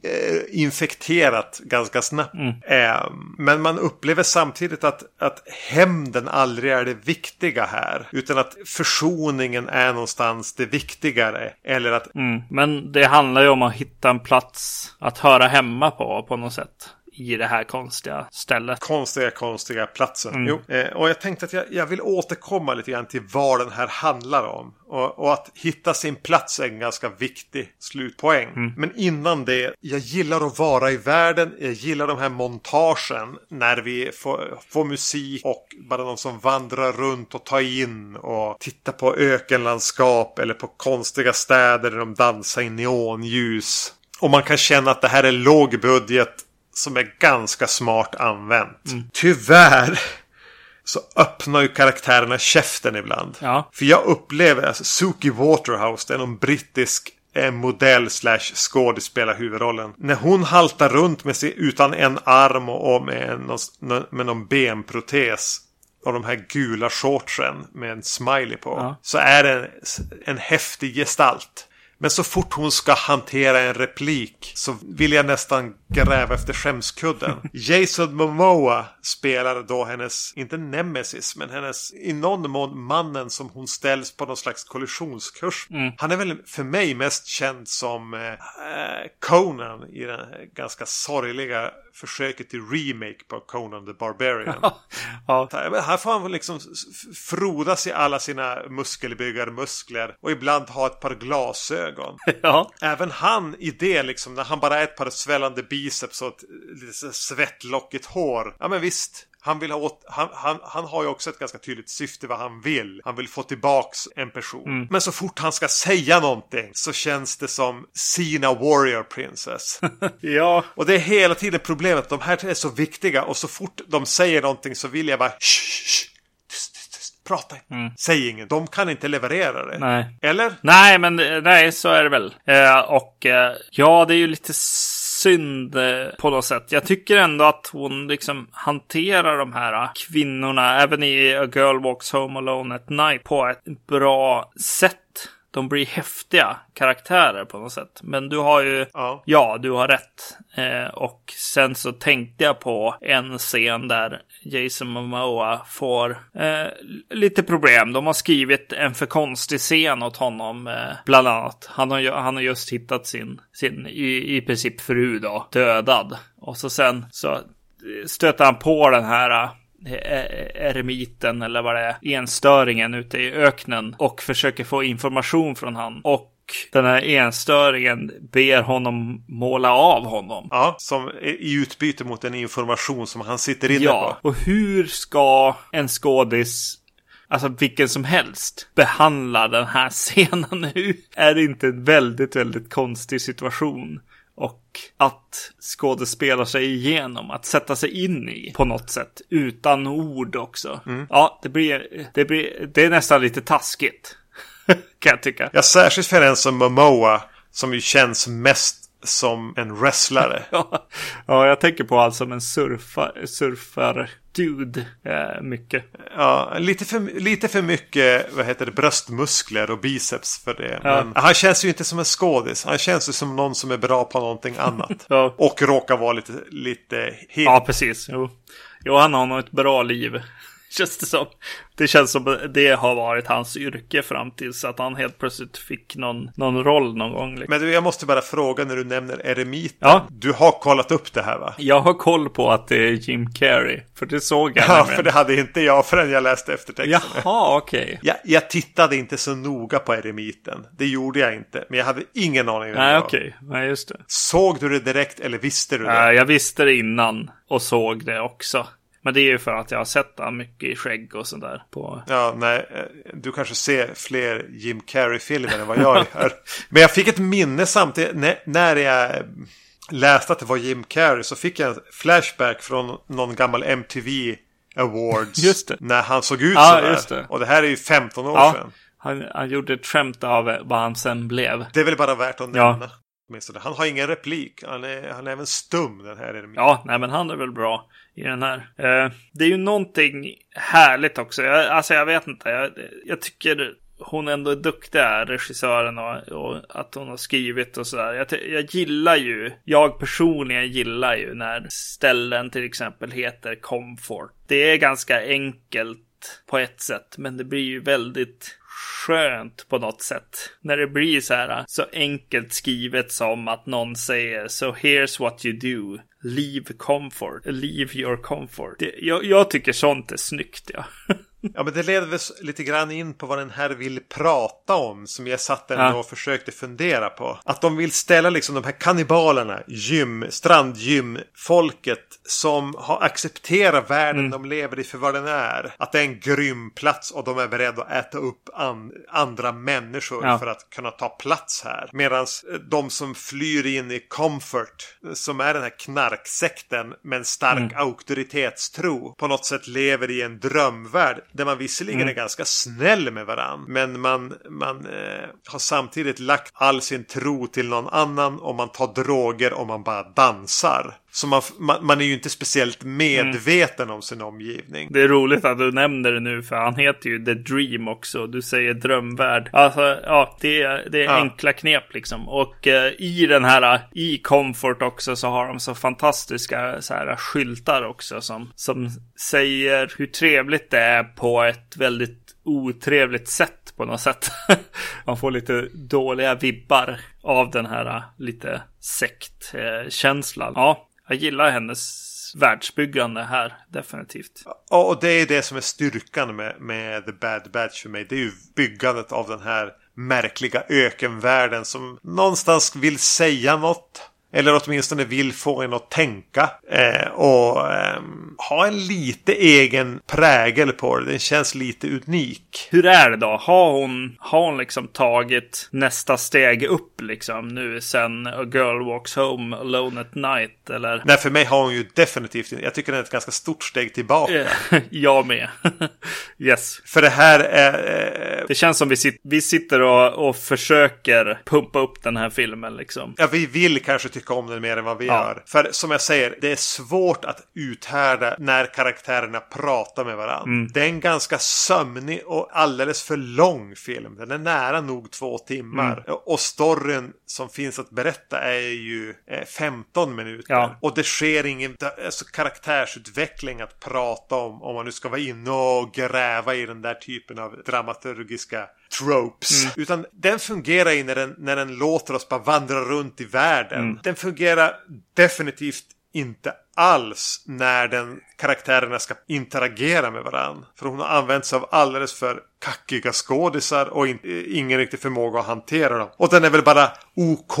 infekterat ganska snabbt. Mm. Äh, men man upplever samtidigt att, att hämnden aldrig är det viktiga här. Utan att försoningen är någonstans det viktigare. Eller att... Mm. Men det handlar ju om att hitta en plats att höra hemma på på något sätt i det här konstiga stället. Konstiga, konstiga platsen. Mm. Jo. Eh, och jag tänkte att jag, jag, vill återkomma lite grann till vad den här handlar om. Och, och att hitta sin plats är en ganska viktig slutpoäng. Mm. Men innan det, jag gillar att vara i världen. Jag gillar de här montagen när vi får, får musik och bara de som vandrar runt och tar in och tittar på ökenlandskap eller på konstiga städer där de dansar i neonljus. Och man kan känna att det här är låg budget som är ganska smart använt. Mm. Tyvärr så öppnar ju karaktärerna käften ibland. Ja. För jag upplever, alltså Suki Waterhouse, det är någon brittisk eh, modell slash skådespelare huvudrollen. När hon haltar runt med sig utan en arm och med någon, med någon benprotes och de här gula shortsen med en smiley på. Ja. Så är det en, en häftig gestalt. Men så fort hon ska hantera en replik så vill jag nästan gräva efter skämskudden. Jason Momoa spelar då hennes, inte nemesis, men hennes i någon mån mannen som hon ställs på någon slags kollisionskurs. Mm. Han är väl för mig mest känd som eh, Conan i den ganska sorgliga försöket till remake på Conan the Barbarian. ja. Här får han liksom frodas i alla sina muskelbyggarmuskler och ibland ha ett par glasögon. Ja. Även han i det liksom när han bara är ett par svällande biceps och ett lite svettlockigt hår. Ja men visst, han, vill ha åt, han, han, han har ju också ett ganska tydligt syfte vad han vill. Han vill få tillbaks en person. Mm. Men så fort han ska säga någonting så känns det som Sina Warrior Princess. ja. Och det är hela tiden problemet. De här är så viktiga och så fort de säger någonting så vill jag bara shh, tyst. Prata inte. Mm. Säg inget. De kan inte leverera det. Nej. Eller? Nej, men nej, så är det väl. Eh, och eh, ja, det är ju lite synd eh, på något sätt. Jag tycker ändå att hon liksom hanterar de här kvinnorna, även i A Girl Walks Home Alone at Night, på ett bra sätt de blir häftiga karaktärer på något sätt. Men du har ju, ja, ja du har rätt. Eh, och sen så tänkte jag på en scen där Jason Momoa får eh, lite problem. De har skrivit en för konstig scen åt honom, eh, bland annat. Han har, han har just hittat sin, sin i, i princip fru då, dödad. Och så sen så stöter han på den här eremiten eller vad det är, enstöringen ute i öknen och försöker få information från han. Och den här enstöringen ber honom måla av honom. Ja, som i utbyte mot en information som han sitter inne ja, på. och hur ska en skådis Alltså vilken som helst behandla den här scenen nu. Är det inte en väldigt, väldigt konstig situation? Att skådespela sig igenom, att sätta sig in i på något sätt utan ord också. Mm. Ja, det blir, det blir, det är nästan lite taskigt. kan jag tycka. Ja, särskilt för en som Momoa som ju känns mest som en wrestlare. ja, jag tänker på allt som en surfar, surfar dude eh, mycket. Ja, lite för, lite för mycket vad heter det, bröstmuskler och biceps för det. Ja. Men han känns ju inte som en skådis. Han känns ju som någon som är bra på någonting annat. ja. Och råkar vara lite, lite hip. Ja, precis. Jo. jo, han har nog ett bra liv. Känns det som. Det känns som det har varit hans yrke fram tills att han helt plötsligt fick någon, någon roll någon gång. Liksom. Men du, jag måste bara fråga när du nämner eremiten. Ja. Du har kollat upp det här va? Jag har koll på att det är Jim Carrey. För det såg jag. Ja, nämligen. för det hade inte jag förrän jag läste eftertexterna. Jaha, okej. Okay. Jag, jag tittade inte så noga på eremiten. Det gjorde jag inte. Men jag hade ingen aning. Nej, okej. Okay. Nej, just det. Såg du det direkt eller visste du det? Ja, jag visste det innan och såg det också. Men det är ju för att jag har sett han mycket i skägg och sådär. På... Ja, nej. Eh, du kanske ser fler Jim Carrey-filmer än vad jag gör. Men jag fick ett minne samtidigt. När jag läste att det var Jim Carrey så fick jag en flashback från någon gammal MTV Awards. Just det. När han såg ut ja, sådär. Just det. Och det här är ju 15 år ja. sedan. Han, han gjorde ett skämt av vad han sen blev. Det är väl bara värt att nämna. Ja. Han har ingen replik. Han är, han är även stum den här. Ja, nej men han är väl bra i den här. Eh, det är ju någonting härligt också. Jag, alltså jag vet inte. Jag, jag tycker hon ändå är duktig är, regissören och, och, att hon har skrivit och sådär. Jag, jag gillar ju, jag personligen gillar ju när ställen till exempel heter Comfort. Det är ganska enkelt på ett sätt, men det blir ju väldigt skönt på något sätt. När det blir så här så enkelt skrivet som att någon säger so here's what you do. Leave comfort. Leave your comfort. Det, jag, jag tycker sånt är snyggt ja. Ja, men det leder väl lite grann in på vad den här vill prata om. Som jag satt ändå ja. och försökte fundera på. Att de vill ställa liksom de här kannibalerna, gym, strandgymfolket som har accepterat världen mm. de lever i för vad den är. Att det är en grym plats och de är beredda att äta upp an andra människor ja. för att kunna ta plats här. Medan de som flyr in i comfort, som är den här knarksekten med en stark mm. auktoritetstro, på något sätt lever i en drömvärld där man visserligen mm. är ganska snäll med varandra. Men man, man eh, har samtidigt lagt all sin tro till någon annan och man tar droger och man bara dansar. Så man, man, man, är ju inte speciellt medveten mm. om sin omgivning. Det är roligt att du nämner det nu för han heter ju The Dream också. Du säger drömvärld. Alltså ja, det är, det är ja. enkla knep liksom. Och eh, i den här, i Comfort också så har de så fantastiska så här skyltar också som, som säger hur trevligt det är på ett väldigt otrevligt sätt på något sätt. Man får lite dåliga vibbar av den här lite sektkänslan. Ja, jag gillar hennes världsbyggande här, definitivt. Ja, och det är det som är styrkan med, med The Bad Batch för mig. Det är ju byggandet av den här märkliga ökenvärlden som någonstans vill säga något. Eller åtminstone vill få en att tänka. Eh, och eh, ha en lite egen prägel på det. Den känns lite unik. Hur är det då? Har hon, har hon liksom tagit nästa steg upp liksom nu sen A Girl Walks Home Alone at Night? Eller? Nej, för mig har hon ju definitivt Jag tycker det är ett ganska stort steg tillbaka. Jag med. yes. För det här är... Eh... Det känns som vi, sit vi sitter och, och försöker pumpa upp den här filmen liksom. Ja, vi vill kanske tycka om den mer än vad vi ja. gör. För som jag säger, det är svårt att uthärda när karaktärerna pratar med varandra. Mm. Det är en ganska sömnig och alldeles för lång film. Den är nära nog två timmar. Mm. Och storyn som finns att berätta är ju 15 eh, minuter. Ja. Och det sker ingen alltså, karaktärsutveckling att prata om. Om man nu ska vara inne och gräva i den där typen av dramaturgiska tropes. Mm. Utan den fungerar ju när den, när den låter oss bara vandra runt i världen. Mm. Den fungerar definitivt inte alls när den karaktärerna ska interagera med varandra. För hon har använt sig av alldeles för kackiga skådisar och in, ingen riktig förmåga att hantera dem. Och den är väl bara OK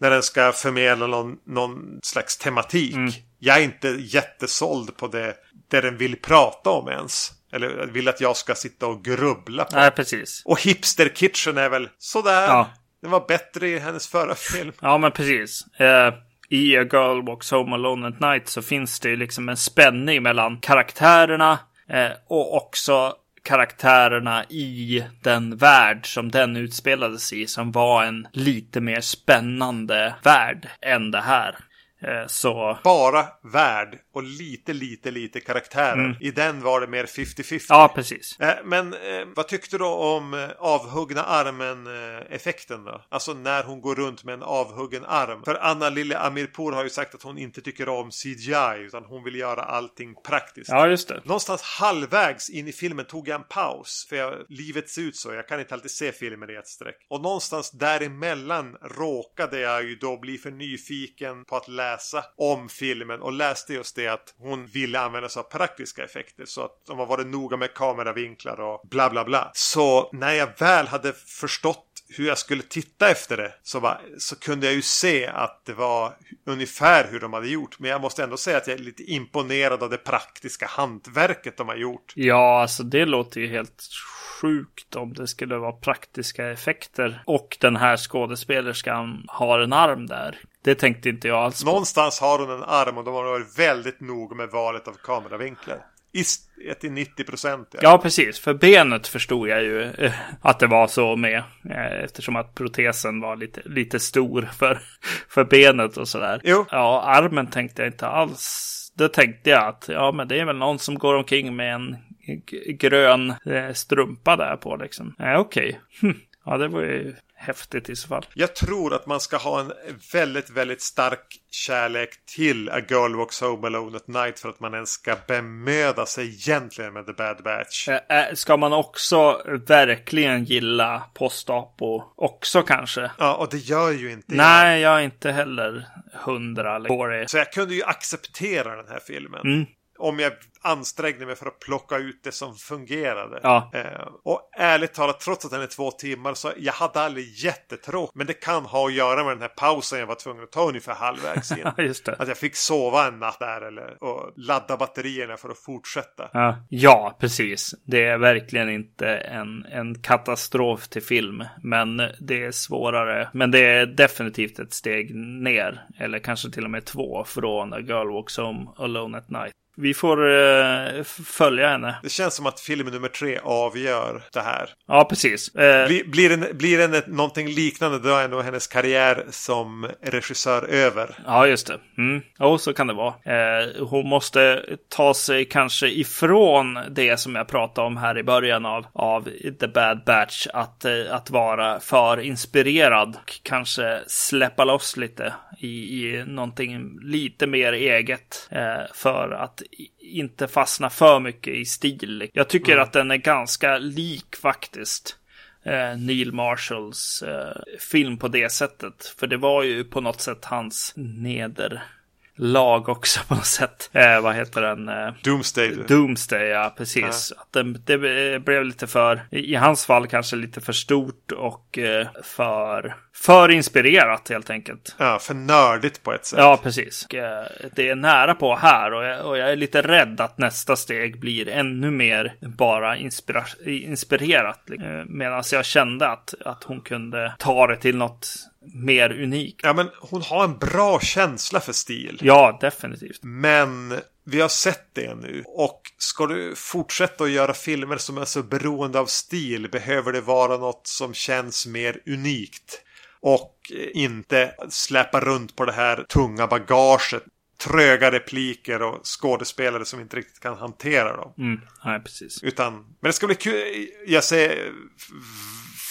när den ska förmedla någon, någon slags tematik. Mm. Jag är inte jättesåld på det, det den vill prata om ens. Eller vill att jag ska sitta och grubbla på. Nej, precis. Och Hipster Kitchen är väl sådär. Ja. Den var bättre i hennes förra film. Ja, men precis. Eh, I A Girl Walks Home Alone at Night så finns det liksom en spänning mellan karaktärerna eh, och också karaktärerna i den värld som den utspelades i som var en lite mer spännande värld än det här. Eh, så... Bara värld och lite, lite, lite karaktärer. Mm. I den var det mer 50-50. Ja, precis. Eh, men eh, vad tyckte du om avhuggna armen-effekten då? Alltså när hon går runt med en avhuggen arm. För Anna Lille Amirpour har ju sagt att hon inte tycker om CGI utan hon vill göra allting praktiskt. Ja, just det. Någonstans halvvägs in i filmen tog jag en paus. För jag, livet ser ut så. Jag kan inte alltid se filmer i ett streck. Och någonstans däremellan råkade jag ju då bli för nyfiken på att läsa om filmen och läste just det att hon ville använda sig av praktiska effekter. Så att de har varit noga med kameravinklar och bla bla bla. Så när jag väl hade förstått hur jag skulle titta efter det så, var, så kunde jag ju se att det var ungefär hur de hade gjort. Men jag måste ändå säga att jag är lite imponerad av det praktiska hantverket de har gjort. Ja, alltså det låter ju helt sjukt om det skulle vara praktiska effekter och den här skådespelerskan har en arm där. Det tänkte inte jag alls på. Någonstans har hon en arm och de har varit väldigt noga med valet av kameravinklar. I, till 90 procent. Ja. ja, precis. För benet förstod jag ju eh, att det var så med. Eh, eftersom att protesen var lite, lite stor för, för benet och sådär. Jo. Ja, armen tänkte jag inte alls. Det tänkte jag att ja, men det är väl någon som går omkring med en grön eh, strumpa där på liksom. Ja, okej. Okay. Hm. Ja, det var ju häftigt i så fall. Jag tror att man ska ha en väldigt, väldigt stark kärlek till A Girl Walks Home Alone at Night för att man ens ska bemöda sig egentligen med The Bad Batch. Ska man också verkligen gilla Postapo också kanske? Ja, och det gör ju inte Nej, jag är inte heller hundra på det. Så jag kunde ju acceptera den här filmen. Mm om jag ansträngde mig för att plocka ut det som fungerade. Ja. Eh, och ärligt talat, trots att den är två timmar så jag hade aldrig jättetråkigt. Men det kan ha att göra med den här pausen jag var tvungen att ta ungefär halvvägs in. Just det. Att jag fick sova en natt där eller och ladda batterierna för att fortsätta. Ja, ja precis. Det är verkligen inte en, en katastrof till film. Men det är svårare. Men det är definitivt ett steg ner. Eller kanske till och med två från A Girl Walks Home Alone at Night vi får uh, följa henne. Det känns som att film nummer tre avgör det här. Ja, precis. Uh, blir, blir, den, blir den någonting liknande då är nog hennes karriär som regissör över. Ja, just det. Mm. Jo, så kan det vara. Uh, hon måste ta sig kanske ifrån det som jag pratade om här i början av, av The Bad Batch. Att, att vara för inspirerad. Kanske släppa loss lite i, i någonting lite mer eget. för att inte fastna för mycket i stil. Jag tycker mm. att den är ganska lik faktiskt. Eh, Neil Marshalls eh, film på det sättet. För det var ju på något sätt hans neder lag också på något sätt. Eh, vad heter den? Eh, Doomsday. Doomsday, ja precis. Ja. Att det, det, blev lite för, i hans fall kanske lite för stort och eh, för, för inspirerat helt enkelt. Ja, för nördigt på ett sätt. Ja, precis. Och, eh, det är nära på här och jag, och jag är lite rädd att nästa steg blir ännu mer bara inspira, inspirerat. Eh, Medan jag kände att, att hon kunde ta det till något mer unik. Ja, men hon har en bra känsla för stil. Ja, definitivt. Men vi har sett det nu. Och ska du fortsätta att göra filmer som är så beroende av stil behöver det vara något som känns mer unikt. Och inte släppa runt på det här tunga bagaget. Tröga repliker och skådespelare som inte riktigt kan hantera dem. Mm, nej, precis. Utan, men det ska bli kul. Jag ser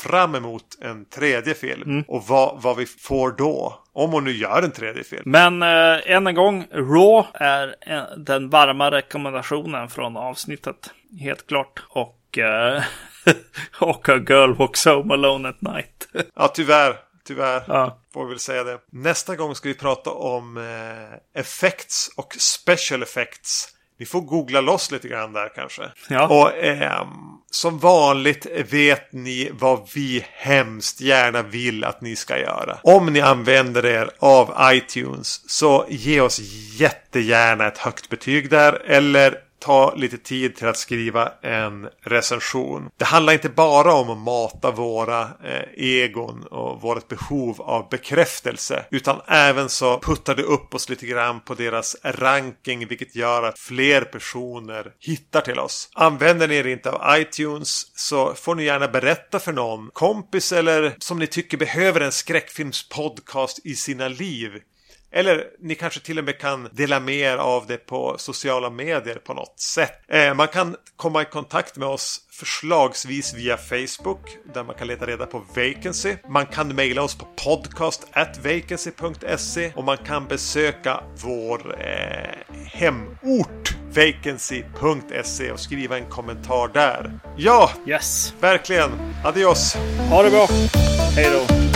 fram emot en tredje film. Mm. Och vad, vad vi får då. Om hon nu gör en tredje film. Men eh, än en gång, Raw är en, den varma rekommendationen från avsnittet. Helt klart. Och, eh, och A Girl Walks Home Alone at Night. ja, tyvärr. Tyvärr. Ja. Får vi väl säga det. Nästa gång ska vi prata om eh, effects och special effects ni får googla loss lite grann där kanske. Ja. Och eh, som vanligt vet ni vad vi hemskt gärna vill att ni ska göra. Om ni använder er av iTunes så ge oss jättegärna ett högt betyg där. Eller ta lite tid till att skriva en recension. Det handlar inte bara om att mata våra eh, egon och vårt behov av bekräftelse. Utan även så puttar det upp oss lite grann på deras ranking vilket gör att fler personer hittar till oss. Använder ni er inte av iTunes så får ni gärna berätta för någon kompis eller som ni tycker behöver en skräckfilmspodcast i sina liv. Eller ni kanske till och med kan dela med er av det på sociala medier på något sätt. Eh, man kan komma i kontakt med oss förslagsvis via Facebook där man kan leta reda på Vacancy. Man kan mejla oss på podcast vacancy.se och man kan besöka vår eh, hemort vacancy.se och skriva en kommentar där. Ja, Yes. verkligen. Adios! Ha det bra. Hej då.